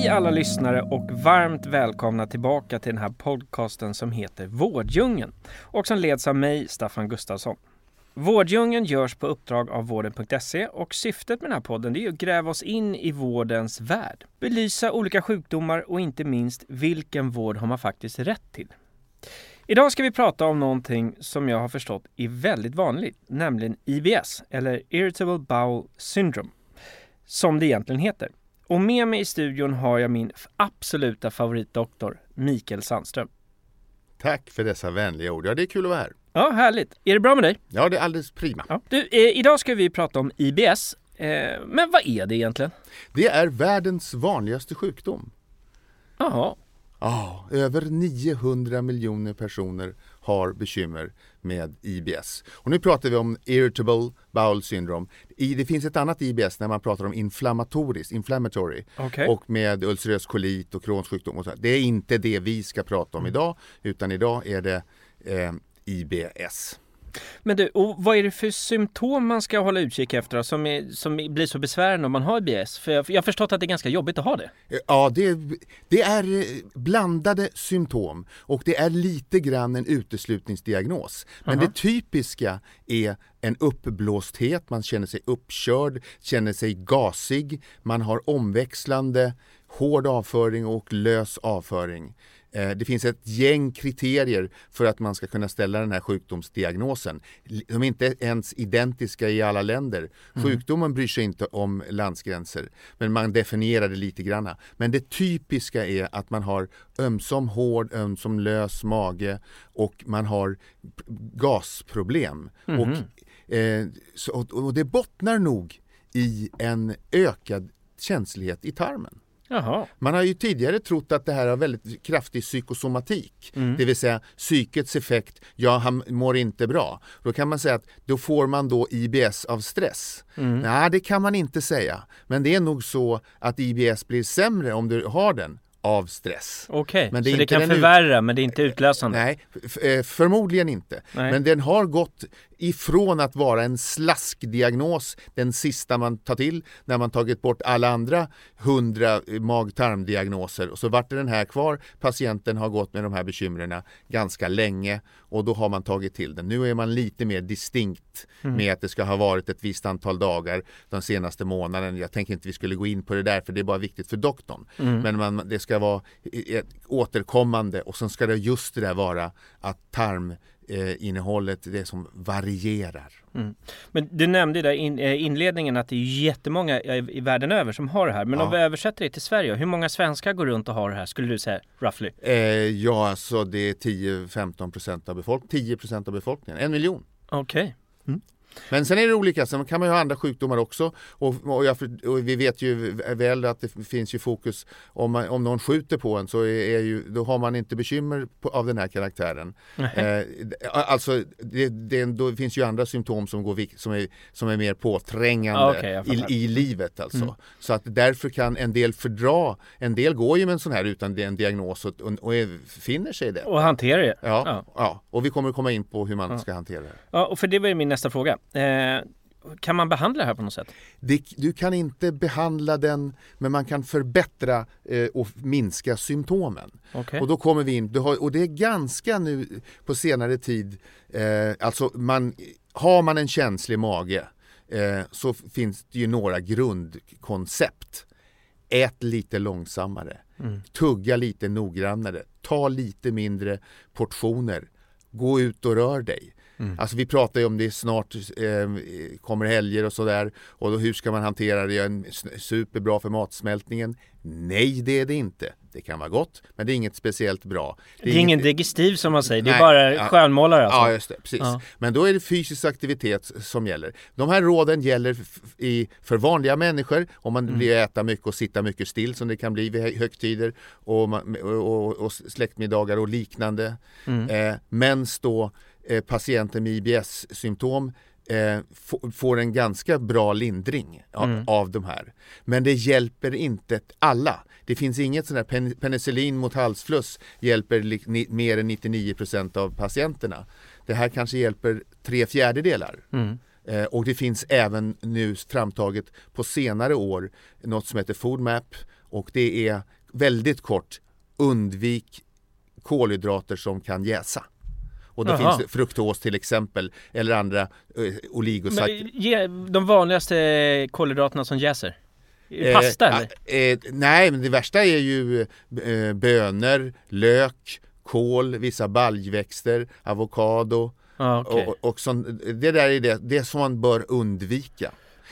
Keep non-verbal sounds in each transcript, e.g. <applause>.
Hej alla lyssnare och varmt välkomna tillbaka till den här podcasten som heter Vårddjungeln och som leds av mig, Staffan Gustafsson. Vårddjungeln görs på uppdrag av vården.se och syftet med den här podden är att gräva oss in i vårdens värld. Belysa olika sjukdomar och inte minst vilken vård har man faktiskt rätt till. Idag ska vi prata om någonting som jag har förstått är väldigt vanligt, nämligen IBS eller Irritable Bowel Syndrome, som det egentligen heter. Och med mig i studion har jag min absoluta favoritdoktor, Mikael Sandström. Tack för dessa vänliga ord. Ja, det är kul att vara här. Ja, härligt. Är det bra med dig? Ja, det är alldeles prima. Ja. Du, eh, idag ska vi prata om IBS. Eh, men vad är det egentligen? Det är världens vanligaste sjukdom. Jaha. Ja, över 900 miljoner personer har bekymmer med IBS. Och nu pratar vi om Irritable Bowel Syndrome. det finns ett annat IBS när man pratar om inflammatoriskt, inflammatory Okay. och med ulcerös kolit och Crohns sjukdom. Och så. Det är inte det vi ska prata om idag utan idag är det eh, IBS. Men du, och vad är det för symptom man ska hålla utkik efter som, är, som blir så besvärande om man har IBS? För jag, jag har förstått att det är ganska jobbigt att ha det. Ja, det, det är eh, blandade symptom och det är lite grann en uteslutningsdiagnos. Men Aha. det typiska är en uppblåsthet, man känner sig uppkörd, känner sig gasig, man har omväxlande hård avföring och lös avföring. Eh, Det finns ett gäng kriterier för att man ska kunna ställa den här sjukdomsdiagnosen. De är inte ens identiska i alla länder. Sjukdomen bryr sig inte om landsgränser, men man definierar det lite grann. Men det typiska är att man har ömsom hård, ömsom lös mage och man har gasproblem. Och, eh, så, och det bottnar nog i en ökad känslighet i tarmen. Jaha. Man har ju tidigare trott att det här har väldigt kraftig psykosomatik, det vill säga psykets effekt, ja han mår inte bra. Då kan man säga att då får man då IBS av stress. Nej, det kan man inte säga. Men det är nog så att IBS blir sämre om du har den av stress. Okej, Men så det kan förvärra men det är inte utlösande? Nej, eh, förmodligen inte. Nej. Men den har gått ifrån att vara en slaskdiagnos, den sista man tar till när man tagit bort alla andra hundra mag-tarmdiagnoser och så vart det den här kvar. Patienten har gått med de här bekymren ganska länge och då har man tagit till den. Nu är man lite mer distinkt med att det ska ha varit ett visst antal dagar de senaste månaden. Jag tänker inte vi skulle gå in på det där för det är bara viktigt för doktorn. Men man, det ska vara återkommande och sen ska det just det där vara att tarminnehållet det som varierar. Men du nämnde i in, eh, inledningen att det är jättemånga i, världen över som har det här. Men Ja. om vi översätter det till Sverige, hur många svenskar går runt och har det här skulle du säga, roughly? Eh, ja, alltså det är 10-15 procent av befolkningen, 10 procent av befolkningen, en miljon. Okej. Men sen är det olika, sen kan man ju ha andra sjukdomar också och, och, jag, och vi vet ju väl att det finns ju fokus om, man, om någon skjuter på en så är, är ju, då har man inte bekymmer på, av den här karaktären. Eh, alltså det, det, då finns ju andra symptom som, går, som, är, som är mer påträngande Ja, fattar. Mm. i, i livet alltså. Så att därför kan en del fördra, en del går ju med en sån här utan en diagnos och, och, är- finner sig i det. Och hantera det? Ja, Ja. ja. och vi kommer komma in på hur man ska hantera det. Ja, och för det var ju min nästa fråga. Eh, kan man behandla det här på något sätt? Det, du kan inte behandla den, men man kan förbättra eh, och minska symptomen. Okej. Och då kommer vi in, har, och det är ganska nu på senare tid, eh, alltså man, har man en känslig mage eh, så finns det ju några grundkoncept. Ät lite långsammare, tugga lite noggrannare, ta lite mindre portioner, gå ut och rör dig. Mm. Alltså vi pratar ju om det snart eh, kommer helger och sådär och då, hur ska man hantera det? Är superbra för matsmältningen? Nej, det är det inte. Det kan vara gott, men det är inget speciellt bra. Det är, det är ingen digestiv som man säger, det är bara ja, skönmålare alltså. Ja, just det, precis. Ja. Men då är det fysisk aktivitet som gäller. De här råden gäller i, för vanliga människor, om man mm. blir äta mycket och sitta mycket still som det kan bli vid högtider och, och, och släktmiddagar och liknande. Mm. Eh, men då eh, patienter med IBS-symptom eh, får en ganska bra lindring av, mm. av de här. Men det hjälper inte alla. Det finns inget sånt där penicillin mot halsfluss hjälper mer än 99% av patienterna. Det här kanske hjälper tre fjärdedelar. Mm. Eh, och det finns även nu framtaget på senare år något som heter FoodMap och det är väldigt kort undvik kolhydrater som kan jäsa. Och då Aha. finns fruktos till exempel eller andra eh, oligosackarider. De vanligaste kolhydraterna som jäser? Eh, Pasta eh, eller? Eh, nej, men det värsta är ju eh, bönor, lök, kål, vissa baljväxter, avokado. Ah, okay. och, och sånt, det där är det, det som man bör undvika.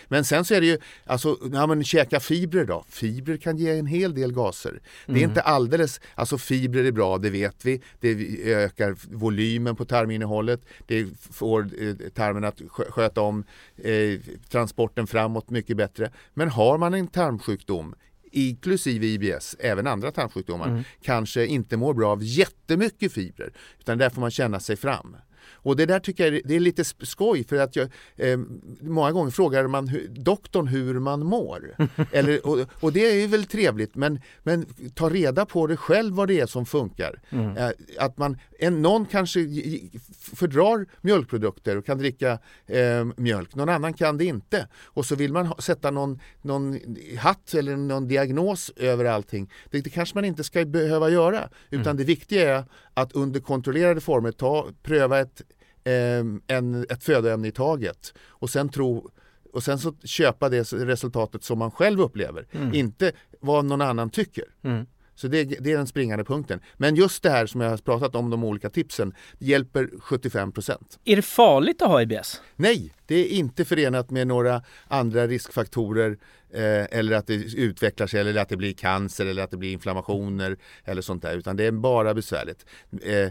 Men sen så är det ju, alltså, ja men käka fibrer då. Fibrer kan ge en hel del gaser. Det är mm. inte alldeles, alltså fibrer är bra, det vet vi. Det ökar volymen på tarminnehållet. Det får eh, tarmen att sköta om eh, transporten framåt mycket bättre. Men har man en tarmsjukdom inklusive IBS, även andra tarmsjukdomar, mm. kanske inte mår bra av jättemycket fibrer. Utan där får man känna sig fram. Och det där tycker jag det är lite skoj för att jag eh, många gånger frågar man hu, doktorn hur man mår. <laughs> Eller, och, och, det är ju väl trevligt men, men ta reda på det själv vad det är som funkar. Mm. Eh, att man, en, någon kanske fördrar mjölkprodukter och kan dricka eh, mjölk, någon annan kan det inte. Och så vill man ha, sätta någon, någon hatt eller någon diagnos över allting. Det, det kanske man inte ska behöva göra utan mm. det viktiga är att under kontrollerade former ta, pröva ett en, ett födoämne i taget och sen tro och sen så köpa det resultatet som man själv upplever, mm. inte vad någon annan tycker. Mm. Så det, det, är den springande punkten. Men just det här som jag har pratat om, de olika tipsen, hjälper 75% Är det farligt att ha IBS? Nej, det är inte förenat med några andra riskfaktorer eh, eller att det utvecklar sig eller att det blir cancer eller att det blir inflammationer eller sånt där, utan det är bara besvärligt. Eh,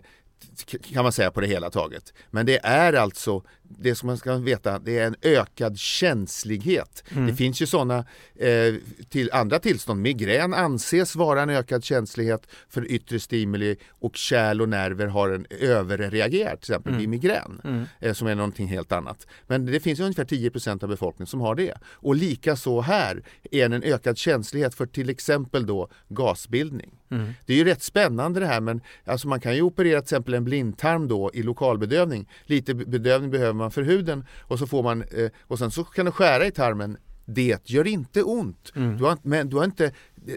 kan man säga på det hela taget. Men det är alltså det som man ska veta, det är en ökad känslighet. Mm. Det finns ju sådana eh, till andra tillstånd. Migrän anses vara en ökad känslighet för yttre stimuli och kärl och nerver har en överreagerar till exempel mm. vid migrän mm. eh, som är någonting helt annat. Men det finns ungefär 10% av befolkningen som har det. Och lika så här är det en ökad känslighet för till exempel då gasbildning. Mm. Det är ju rätt spännande det här men alltså man kan ju operera till exempel en blindtarm då i lokalbedövning. Lite bedövning behöver man för huden och så får man eh, och sen så kan du skära i tarmen. Det gör inte ont. Mm. Du, har, men, du har inte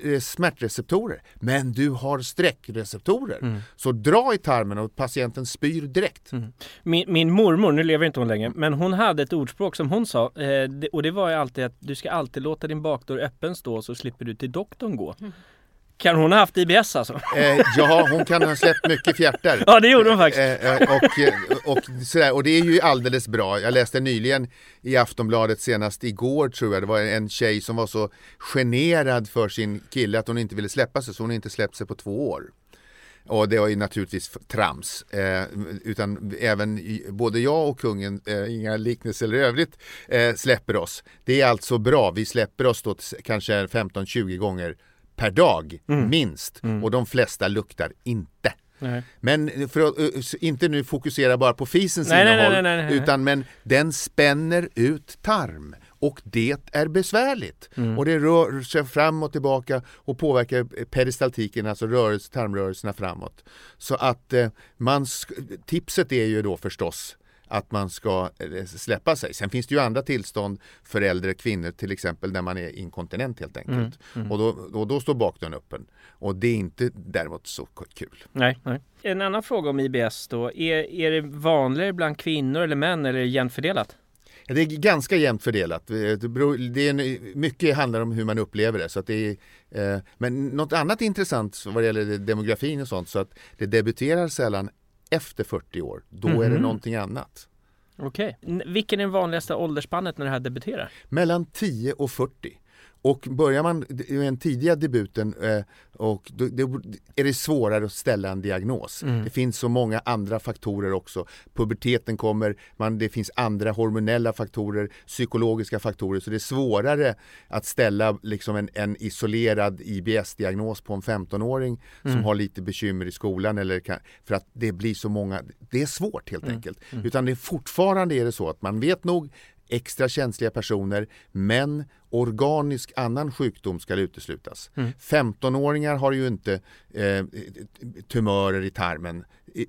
eh, smärtreceptorer, men du har sträckreceptorer. Mm. Så dra i tarmen och patienten spyr direkt. Mm. Min, min, mormor, nu lever inte hon längre, men hon hade ett ordspråk som hon sa eh, och det var ju alltid att du ska alltid låta din bakdörr öppen stå så slipper du till doktorn gå. Mm. Kan hon ha haft IBS alltså? Eh, ja, hon kan ha släppt mycket fjärtar. ja, det gjorde hon faktiskt. Eh, eh och, och, sådär, och det är ju alldeles bra. Jag läste nyligen i Aftonbladet senast igår tror jag, det var en tjej som var så generad för sin kille att hon inte ville släppa sig så hon har inte släppt sig på två år. Och det var ju naturligtvis trams. Eh, utan även både jag och kungen, eh, inga liknelser i övrigt, eh, släpper oss. Det är alltså bra. Vi släpper oss då kanske 15-20 gånger per dag, mm. minst. Mm. Och de flesta luktar inte. Nej. Men för att uh, inte nu fokusera bara på fisens nej, innehåll, nej, utan men den spänner ut tarm och det är besvärligt. Mm. Och det rör sig fram och tillbaka och påverkar peristaltiken, alltså rörelse, tarmrörelserna framåt. Så att eh, man, tipset är ju då förstås att man ska eh, släppa sig. Sen finns det ju andra tillstånd för äldre kvinnor till exempel när man är inkontinent helt enkelt. Mm, mm. Och, då, och då står bakdörren öppen. Och det är inte däremot så kul. Nej, nej. En annan fråga om IBS då. Är, är det vanligare bland kvinnor eller män eller är det jämnt fördelat? Det är ganska jämnt fördelat. Det, beror, det är, mycket handlar om hur man upplever det. Så att det är, eh, men något annat intressant vad det gäller demografin och sånt så att det debuterar sällan efter 40 år. Då mm är det mhm. någonting annat. Okej. N- Vilken är det vanligaste åldersspannet när det här debuterar? Mellan 10 och 40. Och börjar man med den tidiga debuten eh, och då, då är det svårare att ställa en diagnos. Mm. Det finns så många andra faktorer också. Puberteten kommer, man, det finns andra hormonella faktorer, psykologiska faktorer. Så det är svårare att ställa liksom en, en isolerad IBS-diagnos på en 15-åring som Mm. har lite bekymmer i skolan. Eller kan, för att det blir så många, det är svårt helt Mm. enkelt. Utan det är fortfarande är det så att man vet nog extra känsliga personer men organisk annan sjukdom ska uteslutas. Mm. 15-åringar har ju inte eh, tumörer i tarmen.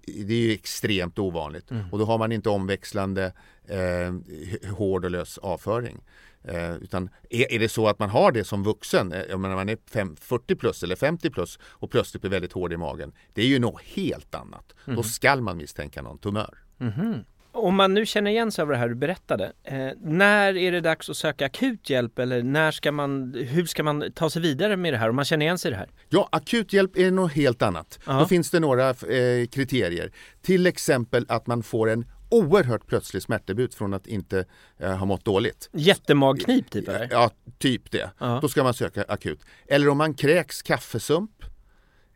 Det är ju extremt ovanligt Mm. och då har man inte omväxlande eh, hård och lös avföring. Eh, utan är, är det så att man har det som vuxen, eh, jag menar man är fem, 40 plus eller 50 plus och plötsligt blir väldigt hård i magen. Det är ju något helt annat. Då skall man misstänka någon tumör. Mhm. Om man nu känner igen sig av det här du berättade, eh, när är det dags att söka akut hjälp eller när ska man, hur ska man ta sig vidare med det här om man känner igen sig i det här? Ja, akuthjälp är något helt annat. Ja. Då finns det några eh, kriterier. Till exempel att man får en oerhört plötslig smärtdebut från att inte eh, ha mått dåligt. Jättemagknip typ eller? Ja, typ det. Ja. Då ska man söka akut. Eller om man kräks kaffesump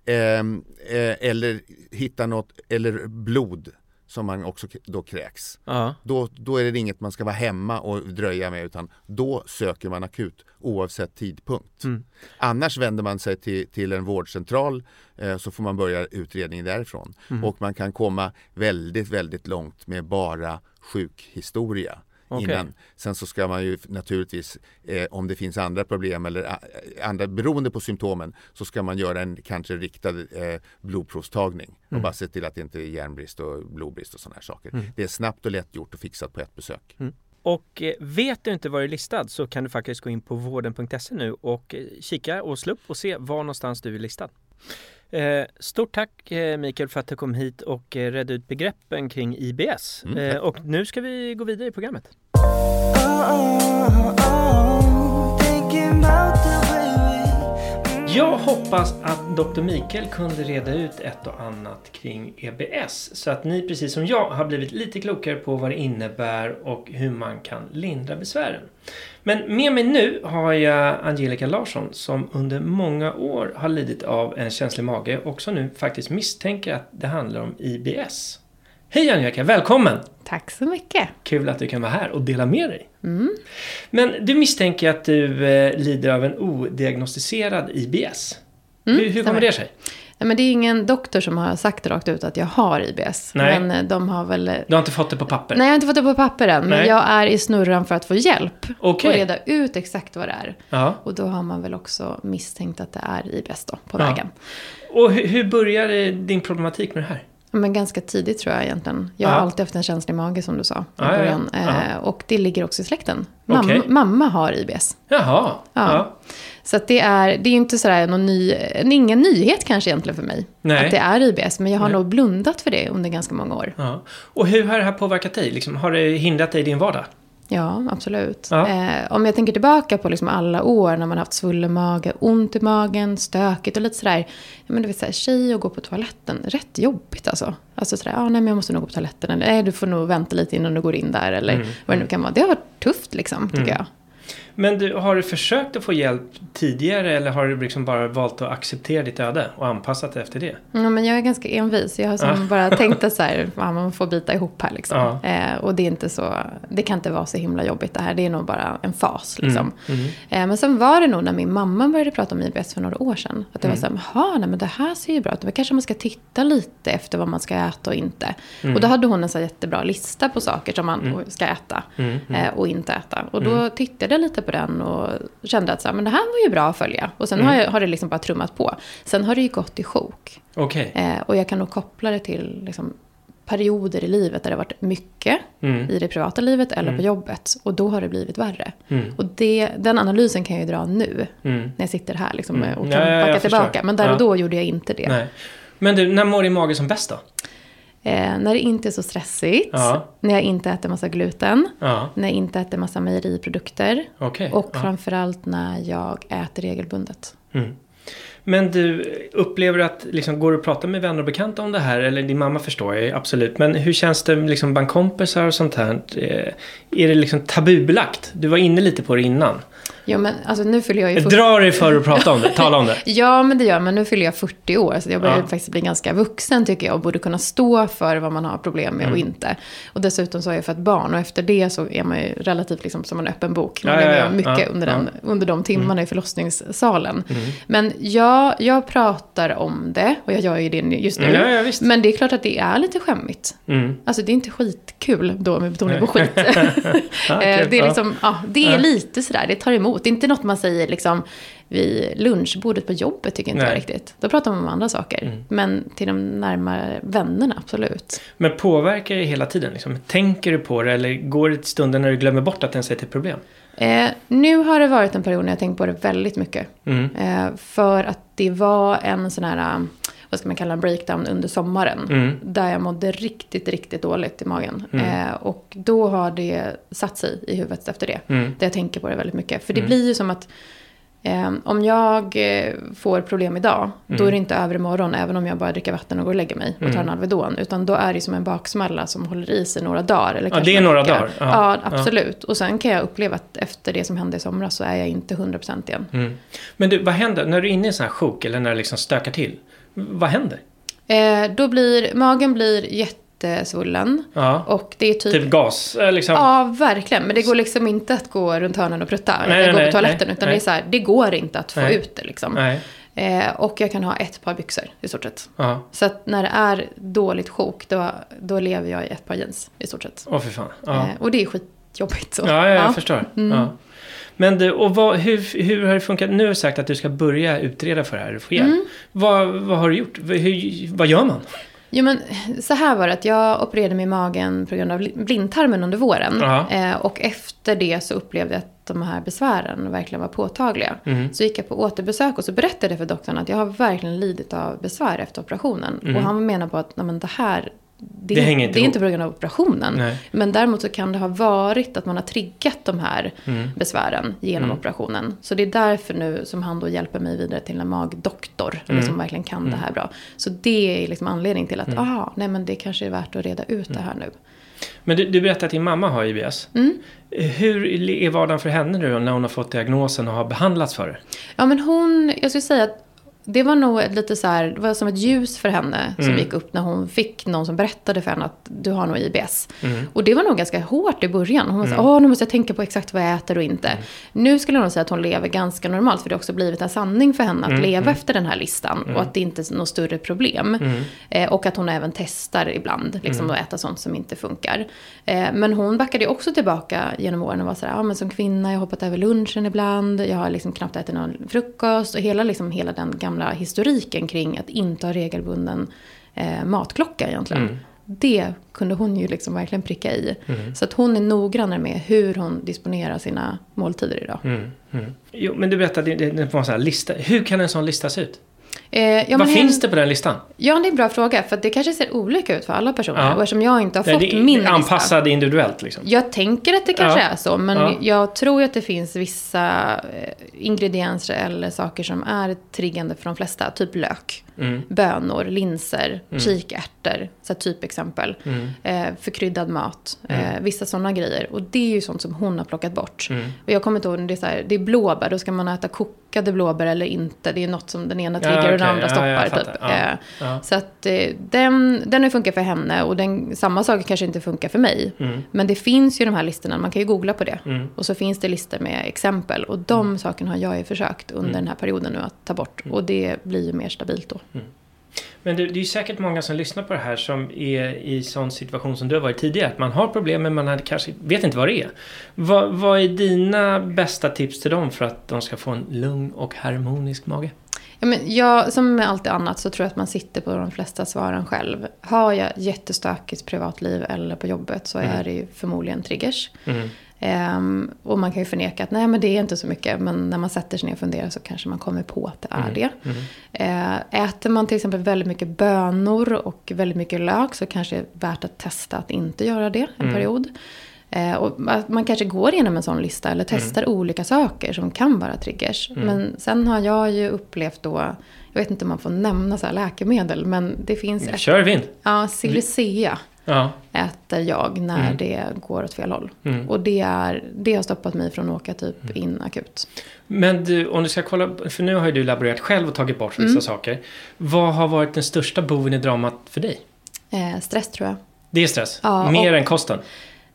ehm, eh, eller hittar något, eller blod som man också då kräks. Ja. Då, då är det inget man ska vara hemma och dröja med utan då söker man akut oavsett tidpunkt. Mm. Annars vänder man sig till, till en vårdcentral eh, så får man börja utredningen därifrån. Mm. Och man kan komma väldigt, väldigt långt med bara sjukhistoria. Okej. Innan. Sen så ska man ju naturligtvis, eh, om det finns andra problem eller a- andra, beroende på symptomen, så ska man göra en kanske riktad eh, blodprovstagning och Mm. bara se till att det inte är järnbrist och blodbrist och sådana här saker. Mm. Det är snabbt och lätt gjort och fixat på ett besök. Och eh, vet du inte var du är listad så kan du faktiskt gå in på vården.se nu och eh, kika och slå upp och se var någonstans du är listad. Eh, stort tack eh, Mikael för att du kom hit och eh, redde ut begreppen kring IBS. Mm, eh, och nu ska vi gå vidare i programmet. Jag hoppas att Dr. Mikael kunde reda ut ett och annat kring EBS så att ni precis som jag har blivit lite klokare på vad det innebär och hur man kan lindra besvären. Men med mig nu har jag Angelica Larsson som under många år har lidit av en känslig mage och som nu faktiskt misstänker att det handlar om IBS. Hej Angelica, välkommen! Tack så mycket. Kul att du kan vara här och dela med dig. Mm. Men du misstänker att du eh, lider av en odiagnostiserad IBS. Mm, hur hur kommer det sig? Nej, men det är ingen doktor som har sagt rakt ut att jag har IBS. Nej. Men eh, de har väl... Du har inte fått det på papper? Nej, jag har inte fått det på papper än. Nej. Men jag är i snurran för att få hjälp. Okej. Och reda ut exakt vad det är. Ja. Och då har man väl också misstänkt att det är IBS då, på Ja. vägen. Och hur, hur började din problematik med det här? Men ganska tidigt tror jag egentligen. Jag har Ja. alltid haft en känslig mage som du sa i Ja, ja, ja. början. Eh, och det ligger också i släkten. Mamma, Okej. mamma har IBS. Jaha. Ja. Ja. Så det är, det är inte sådär någon ny, ingen nyhet kanske egentligen för mig. Nej. Att det är IBS. Men jag har Nej. nog blundat för det under ganska många år. ja. Och hur har det här påverkat dig? Liksom, har det hindrat dig i din vardag? Ja, absolut. Ja. Eh, om jag tänker tillbaka på liksom alla år när man haft svullen mage, ont i magen, stökigt och lite sådär. Ja, men det vill säga, tjej och gå på toaletten, rätt jobbigt alltså. Alltså sådär, ah, nej men jag måste nog gå på toaletten. Eller nej, du får nog vänta lite innan du går in där. Eller Mm. vad det nu kan vara. Det har varit tufft liksom, tycker Mm. jag. Men du, har du försökt att få hjälp tidigare eller har du liksom bara valt att acceptera ditt öde och anpassat dig efter det? Ja, men jag är ganska envis. Jag har som bara tänkt att så här, <laughs> man får bita ihop här liksom. Ja. Eh, och det är inte så, det kan inte vara så himla jobbigt det här. Det är nog bara en fas liksom. Mm. Mm. Eh, men sen var det nog när min mamma började prata om IBS för några år sedan. Att det Mm. var så här, jaha, nej men det här ser ju bra ut. Då kanske man ska titta lite efter vad man ska äta och inte. Mm. Och då hade hon en så jättebra lista på saker som man Mm. ska äta Mm. Mm. eh, och inte äta. Och då Mm. tittade jag lite på den och kände att så här, men det här var ju bra att följa. Och sen Mm. har, jag, har det liksom bara trummat på. Sen har det ju gått i sjok. Okej. Eh, och jag kan nog koppla det till liksom, perioder i livet där det har varit mycket Mm. i det privata livet eller Mm. på jobbet. Och då har det blivit värre. Mm. Och det, den analysen kan jag ju dra nu. Mm. När jag sitter här liksom, Mm. och Ja, kan ja, jag backa tillbaka. Men där Ja. och då gjorde jag inte det. Nej. Men du, när mår din mage som bäst då? Eh, när det inte är så stressigt. Ja. När jag inte äter massa gluten. Ja, När jag inte äter massa mejeriprodukter. okej. Och ja. framförallt när jag äter regelbundet. Mm. Men du, upplever du att, liksom, går du att prata med vänner och bekanta om det här? Eller din mamma förstår jag absolut. Men hur känns det liksom bland kompisar och sånt här? Eh, Är det liksom tabubelagt? Du var inne lite på det innan. Ja, men alltså nu fyller jag ju... Jag 40 drar dig för att prata om det, <laughs> tala om det. Ja, men det gör men nu fyller jag 40 år. Så jag börjar Ja. faktiskt bli ganska vuxen tycker jag. Och borde kunna stå för vad man har problem med och Mm. inte. Och dessutom så har jag fått barn. Och efter det så är man ju relativt liksom som en öppen bok. Man Ja, är ja, mycket under, den, under de timmarna i förlossningssalen. Mm. Men ja, jag pratar om det. Och jag gör ju det just nu. Men det är klart att det är lite skämmigt. Mm. Alltså det är inte skitkul då med betoning på skit. <laughs> <laughs> Eh, det är liksom, ja, det är lite sådär, det tar emot. Är inte något man säger liksom vid lunchbordet på jobbet tycker inte jag Nej. riktigt. Då pratar man om andra saker. Mm. Men till de närmare vännerna, absolut. Men påverkar det hela tiden? Liksom? Tänker du på det eller går det till stunden när du glömmer bort att det ens är ett problem? Eh, nu har det varit en period när jag tänkt på det väldigt mycket. Mm. Eh, för att det var en sån här, um, vad ska man kalla en breakdown under sommaren. Mm. Där jag mådde riktigt, riktigt dåligt i magen. Mm. Eh, och då har det satt sig i huvudet efter det. Mm. Där jag tänker på det väldigt mycket. För det Mm. blir ju som att om jag eh, får problem idag, då Mm. är det inte över imorgon, även om jag bara dricker vatten och går och lägger mig och tar Mm. en Alvedon. Utan då är det som en baksmälla som håller i sig några dagar. Eller Ja, det är några dagar. Ja, Ja, ja. absolut. Och sen kan jag uppleva att efter det som hände i somras så är jag inte 100% igen. Mm. Men du, vad händer när du är inne i en sån här sjok eller när det liksom stökar till? Vad händer? Eh, då blir, magen blir jättesvullen. Ja. Och det är typ... Typ gas? eh, Liksom. Ja, verkligen. Men det går liksom inte att gå runt hörnen och prutta. Nej, eller gå nej, på toaletten. nej, utan det är så här, det går inte att få ut det liksom. Eh, och jag kan ha ett par byxor i stort sett. Ja. Så att när det är dåligt sjok, då, då lever jag i ett par jeans i stort sett. Åh, för fan. Ja. Eh, och det är skitjobbigt. Så. Ja, ja, jag förstår. Mm. Ja. Men du, och vad, hur, hur har det funkat? Nu har du sagt att du ska börja utreda för det här hjälp. Mm. Vad, vad har du gjort? Hur, vad gör man? Jo, men så här var det att jag opererade mig i magen på grund av blindtarmen under våren. Eh, och efter det så upplevde jag att de här besvären verkligen var påtagliga. Mm. Så gick jag på återbesök och så berättade jag för doktorn att jag har verkligen lidit av besvär efter operationen. Mm. Och han menar på att Nej, men det här, det, Det hänger inte det är inte på grund av operationen. Nej. Men däremot så kan det ha varit att man har triggat de här Mm. besvären genom Mm. operationen. Så det är därför nu som han då hjälper mig vidare till en magdoktor. Mm. Som verkligen kan Mm. det här bra. Så det är liksom anledning till att, Mm. ah, nej men det kanske är värt att reda ut det här nu. Men du, du berättade att din mamma har IBS. Mm. Hur är vardagen för henne nu när hon har fått diagnosen och har behandlats för det? Ja men hon, jag skulle säga att det var nog lite så här, det var som ett ljus för henne som Mm. gick upp när hon fick någon som berättade för henne att du har nog IBS. Mm. Och det var nog ganska hårt i början. Hon var så Mm. åh nu måste jag tänka på exakt vad jag äter och inte. Nu skulle jag nog säga att hon lever ganska normalt, för det har också blivit en sanning för henne att Mm, leva mm. efter den här listan. Mm. Och att det inte är något större problem. Mm. Eh, och att hon även testar ibland, liksom Mm. att äta sånt som inte funkar. Eh, men hon backade också tillbaka genom åren och var så här, ja men som kvinna, jag har hoppat över lunchen ibland, jag har liksom knappt ätit någon frukost. Och hela, liksom, hela den gamla historiken kring att inte ha regelbunden eh, matklocka egentligen. Mm. Det kunde hon ju liksom verkligen pricka i. Mm. Så att hon är noggrannare med hur hon disponerar sina måltider idag. Mm. Mm. Jo, men du berättade, det var en sån här lista. Hur kan en sån lista se ut? Eh, ja, Vad finns det på den listan? Ja, det är en bra fråga. För det kanske ser olika ut för alla personer. Ja. Och eftersom jag inte har fått det är min lista. anpassad individuellt liksom. Jag tänker att det kanske Ja. är så, men Ja. jag tror att det finns vissa eh, ingredienser eller saker som är triggande för de flesta. Typ lök, Mm. bönor, linser, Mm. kikärtor. Så typexempel. Mm. Eh, förkryddad mat, eh, Mm. vissa sådana grejer. Och det är ju sånt som hon har plockat bort. Mm. Och jag kommer inte ihåg, det är, så här, det är blåbär, då ska man äta kokade blåbär eller inte. Det är något som den ena Ja, triggar och den andra Ja, stoppar. fattar. typ. Ja. Eh, Ja. Så att eh, den, den har funkat för henne och den, samma sak kanske inte funkar för mig. Mm. Men det finns ju de här listorna, man kan ju googla på det. Och så finns det listor med exempel. Och de sakerna har jag ju försökt under den här perioden nu att ta bort. Och det blir ju mer stabilt då. Men det, det är säkert många som lyssnar på det här som är i sån situation som du har varit tidigare. Att man har problem men man kanske vet inte vad det är. Vad, vad är dina bästa tips till dem för att de ska få en lugn och harmonisk mage? Ja, men jag, som med allt annat så tror jag att man sitter på de flesta svaren själv. Har jag jättestökigt privatliv eller på jobbet så Mm. är det ju förmodligen triggers. Mm. Ehm, och man kan ju förneka att nej men det är inte så mycket. Men när man sätter sig ner och funderar så kanske man kommer på att det är Mm. det. Mm. Eh, Äter man till exempel väldigt mycket bönor och väldigt mycket lök så kanske det är värt att testa att inte göra det en Mm. period. Eh, och man kanske går igenom en sån lista eller testar olika saker som kan vara triggers. Men sen har jag ju upplevt då, jag vet inte om man får nämna så läkemedel, men det finns ett, Kör vind! ja, Silicea Ja. äter jag när det går åt fel håll. Och det, är, det har stoppat mig från att åka typ in akut. Men du, om du ska kolla, för nu har ju du laborerat själv och tagit bort vissa saker. Vad har varit den största boven i dramat för dig? Eh, stress tror jag. Det är stress. Ja, Mer och- än kosten.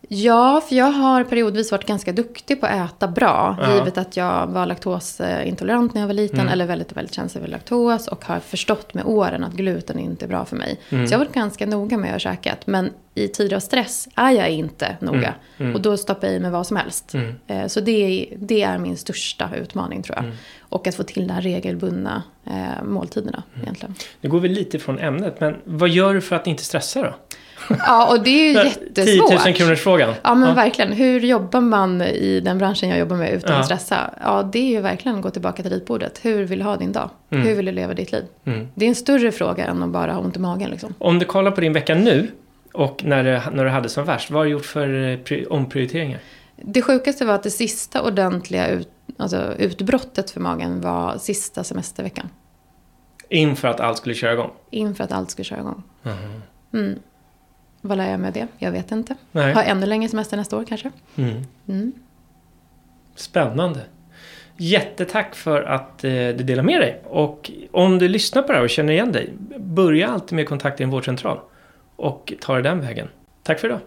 Ja, för jag har periodvis varit ganska duktig på att äta bra. Ja. Givet att jag var laktosintolerant när jag var liten. Mm. Eller väldigt, väldigt känslig för laktos. Och har förstått med åren att gluten inte är bra för mig. Mm. Så jag har varit ganska noga med att ha käkat. Men i tider av stress är jag inte noga. Mm. Och då stoppar jag i mig vad som helst. Mm. Eh, Så det, är- det är min största utmaning tror jag. Och att få till de här regelbundna eh, måltiderna Mm. egentligen. Nu går vi lite från ämnet, men vad gör du för att inte stressa då? Ja, och det är ju <laughs> 10 jättesvårt. 000 kronors frågan. Ja men verkligen. Hur jobbar man i den branschen jag jobbar med utan Ja. att stressa? Ja det är ju verkligen att gå tillbaka till ritbordet. Hur vill du ha din dag? Mm. Hur vill du leva ditt liv? Mm. Det är en större fråga än att bara ha ont i magen liksom. Om du kollar på din vecka nu och när du, när du hade som värst, vad har du gjort för eh, pri- omprioriteringar? Det sjukaste var att det sista ordentliga ut, alltså, utbrottet för magen var sista semesterveckan. Inför att allt skulle köra igång? Inför att allt skulle köra igång. Mm. Vad lär jag med det? Jag vet inte. Nej. Har ännu längre semester nästa år kanske? Mm. Mm. Spännande. Jättetack för att eh, du delar med dig. Och om du lyssnar på det här och känner igen dig, börja alltid med kontakt i en vårdcentral. Och ta det den vägen. Tack för idag.